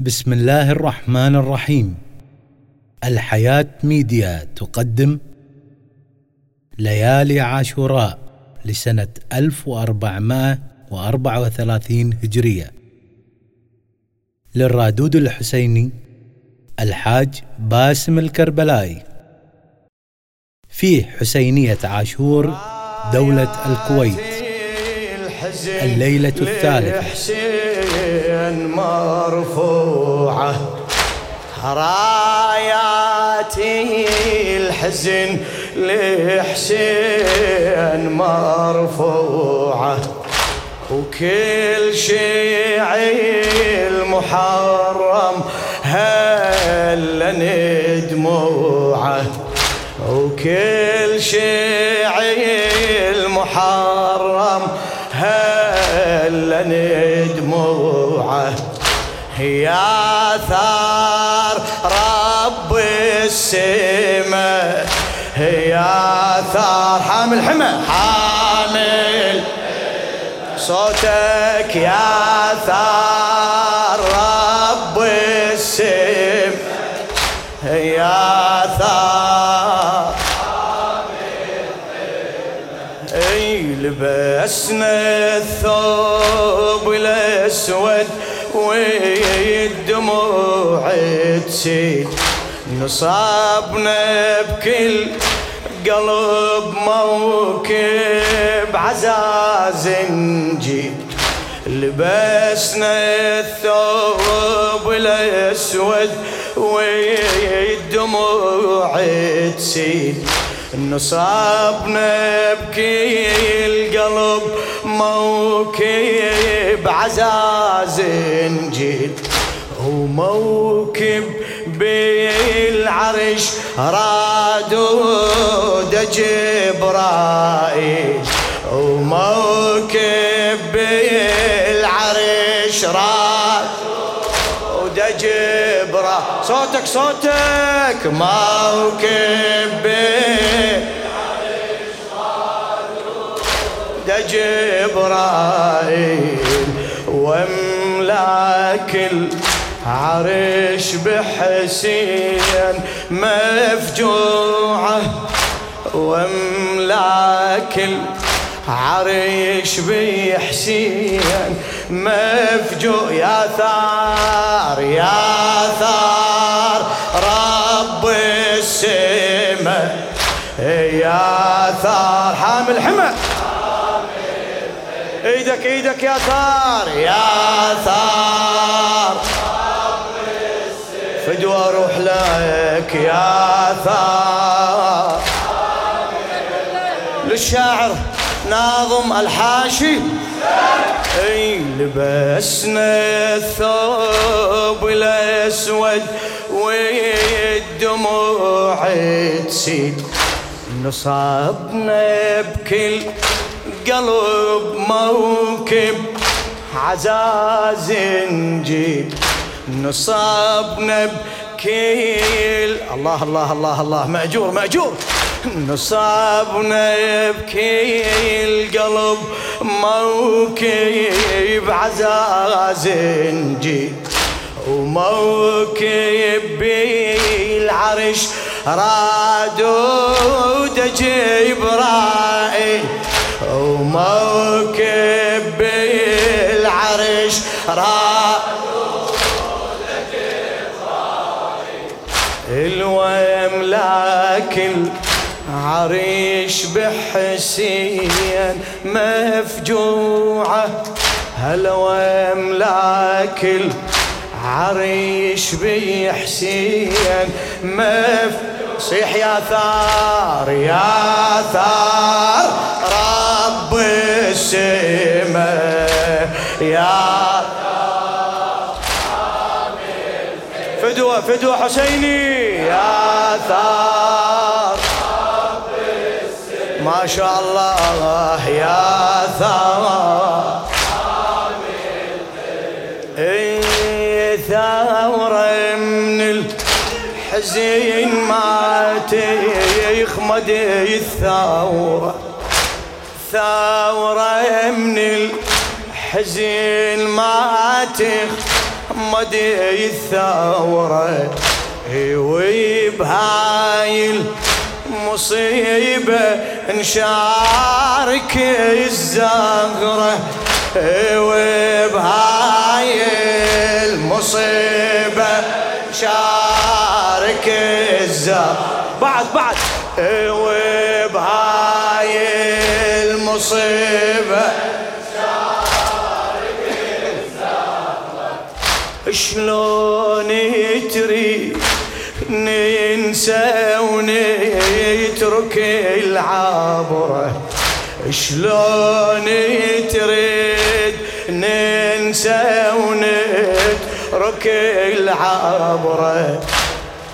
بسم الله الرحمن الرحيم. الحياة ميديا تقدم. ليالي عاشوراء لسنة 1434 هجرية. للرادود الحسيني الحاج باسم الكربلائي في حسينية عاشور دولة الكويت. الليلة الثالثة. مرفوعة راياتي الحزن لحسين مرفوعة. وكل شيعي المحرم هلا ندموعة. وكل شيعي المحرم هلا ندموعه. يا ثار رب السماء. يا ثار حامل حمى. حامل صوتك. يا ثار رب السماء. يا ثار اي لبسنا الثوب. والدموع تسيل نصابنا بكل قلب موكب عزاز نجيب لبسنا الثوب الأسود والدموع تسيل نصابنا بكل قلب موكب عزاز نجيل وموكب بالعرش رادود جبرائيل. وموكب بالعرش رادود جبرائيل. صوتك صوتك. موكب بالعرش جبرائيل. واملاك العرش بحسين مفجوعة واملاك العرش بحسين مفجوع. يا ثار يا ثار رب السماء. يا ثار حامل حمى. إيدك إيدك يا ثار يا ثار. فدوى أروح لك يا ثار للشاعر ناظم الحاشي. أي لبسنا الثوب الأسود والدموع تسيل. نصابنا بكل قلب موكب عزاز نجيب نصابنا بكيل. الله الله الله الله. مأجور مأجور. نصابنا بكيل قلب موكب عزاز نجيب وموكب بالعرش رادود جبرائيل وموكب بالعرش الواملاك العريش بحسين مفجوعة. هلا واملاك العريش بحسين مف صيح يا ثار يا ثار رب السماء يا فدوة فدوة حسيني. يا ثار. ما شاء الله يا ثار. ثورة من الحزين ما تخمد الثورة ثورة من الحزن ما مدي الثورة وبهاي المصيبة نشارك الزغرة وبهاي المصيبة شارك الزغرة بعد بعد. ونترك العبرة شلون تريد ننسى ونترك العبرة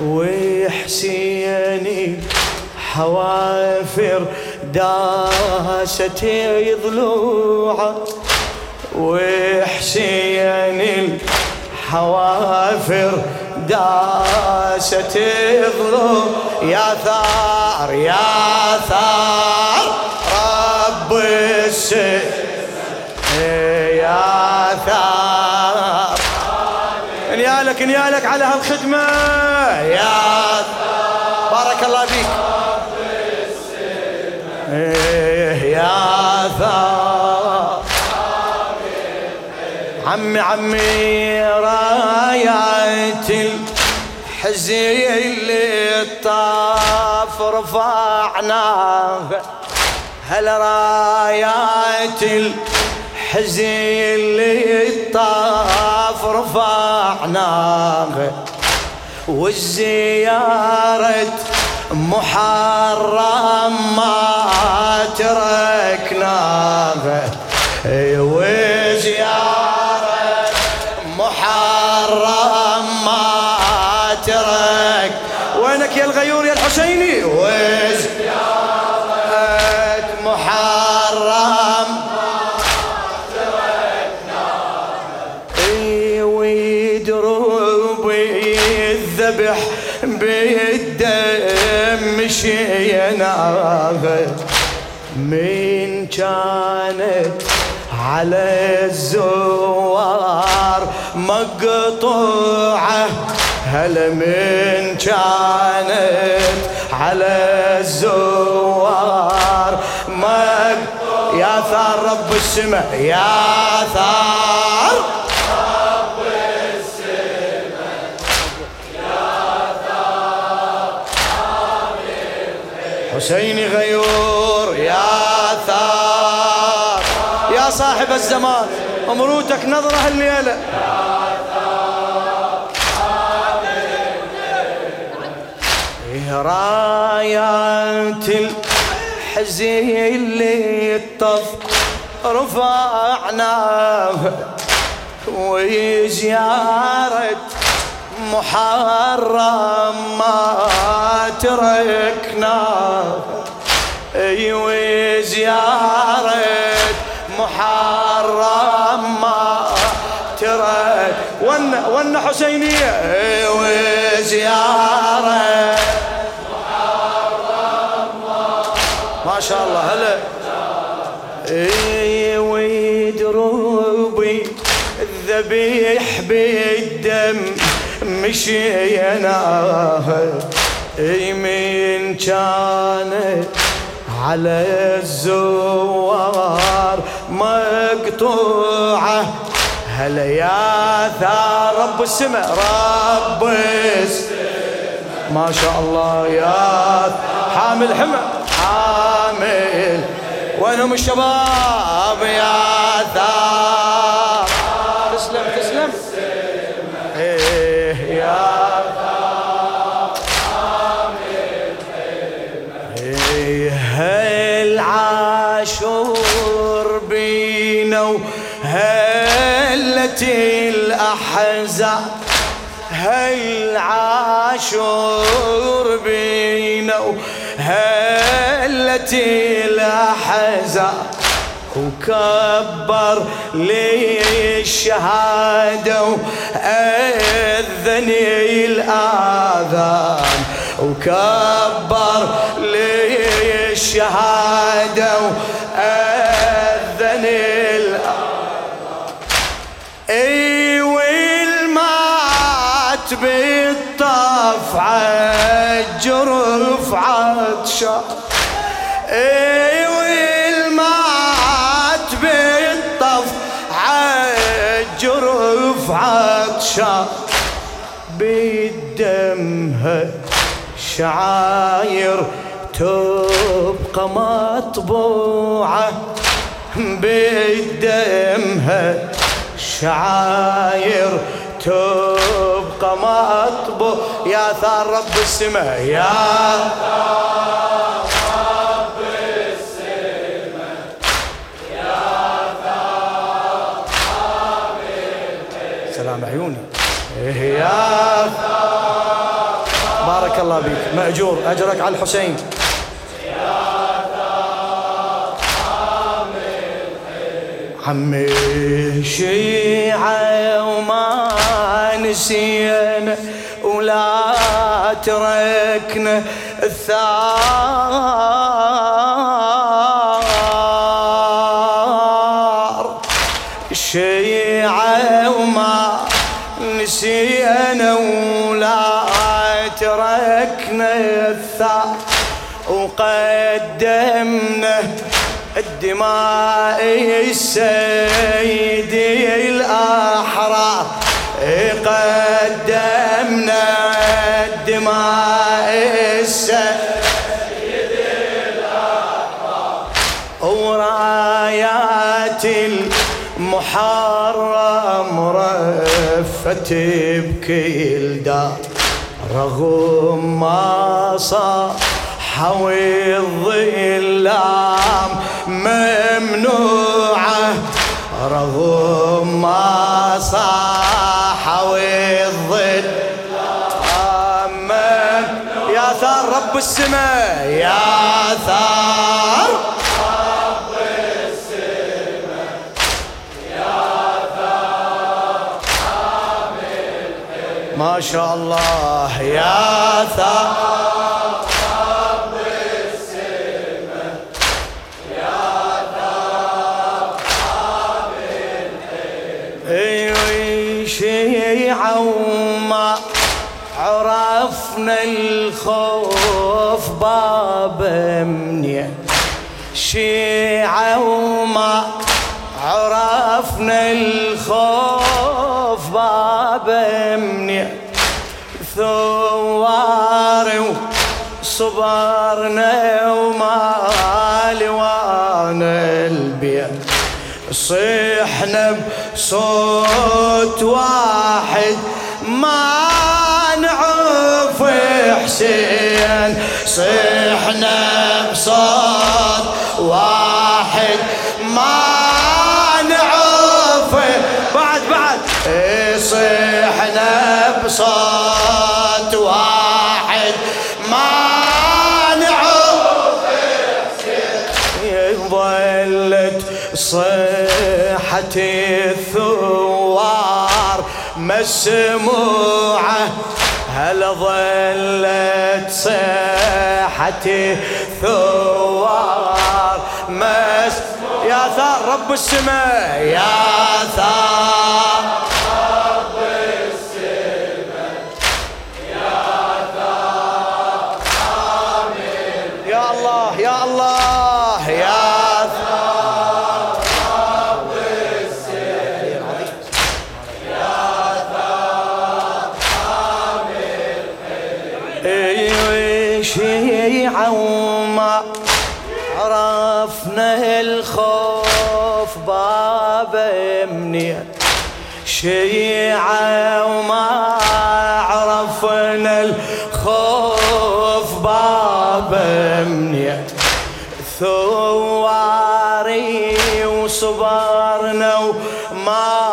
وحسيني حوافر داست ضلوعه وحسين الحوافر داست ضلوع يا ثار يا ثار رب السر يا ثار. انيالك انيالك على هالخدمة. يا بارك عمي عمي رايات الحزين اللي طاف رفعناها هل رايات الحزين اللي طاف رفعناها والزيارة محرم ما تركناها وزيارة على الزوار مقطوعة هل من كانت على الزوار مقطوعة يا ثار رب السماء يا ثار حسيني غيور. الزمان امروتك نظرة الليلة رايات الحزين اللي الطف رفعناها وزيارة محرم ما تركناها اي وزيارة محرم ما ترك ون ون حسينية وزيارة. ما شاء الله. هلا ويدروبي الذبيح بالدم مشيناها من كانت على الزوار مقطوعة. هلا يا ثار رب السماء رب السماء. ما شاء الله يا حامل حمى. حامل. وينهم الشباب يا ثار تسلم تسلم. وهلت الأحزان هل عاشور بينا؟ وهلت الأحزان وكبر لي الشهادة وأذن الآذان وكبر لي الشهادة وأذن بالطف عالجرف عطشان إي والمات بالطف عالجرف عطشان بالدمها شعاير تبقى مطبوعة. بدمها شعاير تبقى مطبوع يا ثار رب السماء يا ثار رب السماء يا ثار سلام عيوني. يا ثار بارك الله بك مأجور. أجرك على الحسين. عمي وما نسينا ولا تركنا الثار. شيعة وما نسينا ولا تركنا الثار. وقدمنا الدماء السيد الأحرار قدمنا الدماء السيد الأحرار ورايات المحرم رفت بكل دار. رغم ما صار الظلام ممنوعة. رغم ما ثار رب السماء يا ثار رب السماء يا ثار. ما شاء الله. يا ثار. شيعة وما عرفنا الخوف باب منية ثواري وصبرنا وما لوانا البيت صيحنا بصوت واحد ما نعرف حسين. صيحنا بصوت واحد ما نعرف. بعد بعد. صيحنا بصوت واحد ما حسين ظلت صيحة الثوار مسموعة. هل ظلت صيحة الثوار؟ مس يا ثار رب السماء يا ثار. شيعة وما عرفنا الخوف. باب منية ثواري وصبرنا وما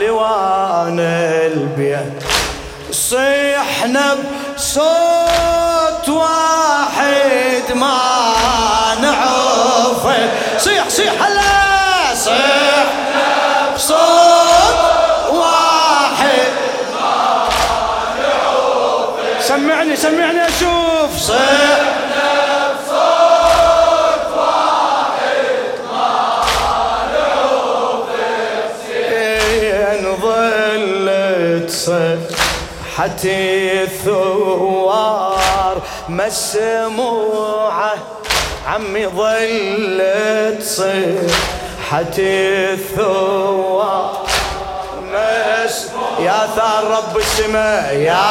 لوانا البيت صيحنا بصوت واحد ما نعرفه. صيح صيح هلا صيح. بصوت سمعني سمعني أشوف. صيح حتى الثوار؟ مسموعة عمي ظلت حتى الثوار. مس يا ثار رب السماء يا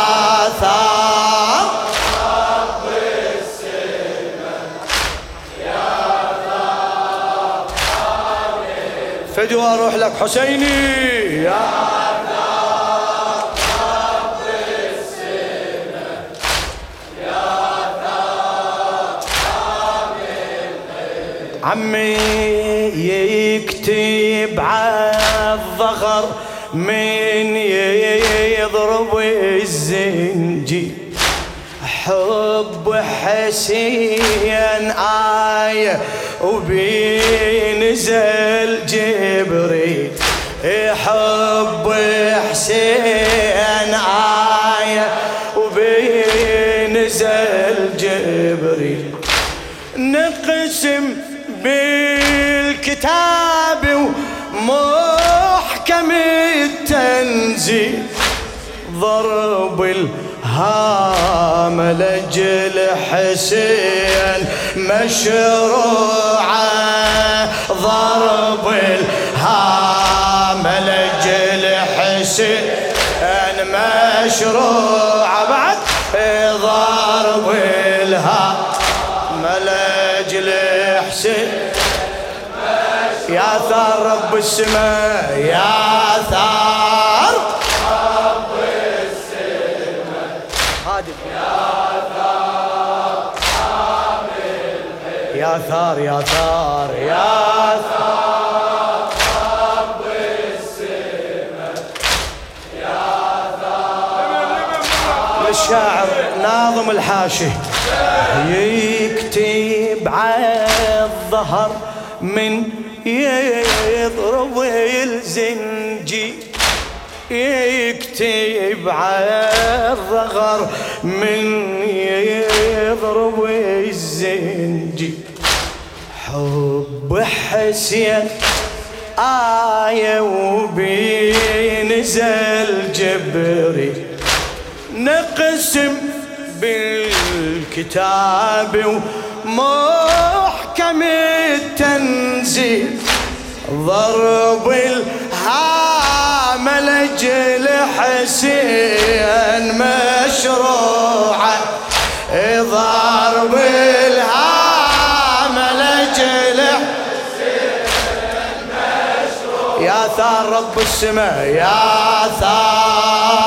ثار رب السماء يا ثار فدوى أروح لك حسيني يا عمي يكتب عالظهر من يضرب الزنجي حب حسين آية وبينزل جبريل. حب حسين آية وبينزل جبريل. نقسم بالكتاب ومحكم التنزيل ضرب الهام لجل حسين مشروعة ضرب الهام لجل حسين مشروعة. بعد ضرب الهام لجل حسين يا ثار رب السماء يا ثار رب السماء هادف يا ثار يا ثار يا ثار. يا ثار رب السماء يا ثار للشاعر ناظم الحاشي. يكتب على الظهر من يضرب الزنجي يكتب على الظهر من يضرب الزنجي حب حسين آية وبينزل جبري نقسم بالكتاب محكم التنزيل ضرب الهام لجل حسين مشروعة ضرب الهام لجل حسين مشروعة يا ثار رب السماء يا ثار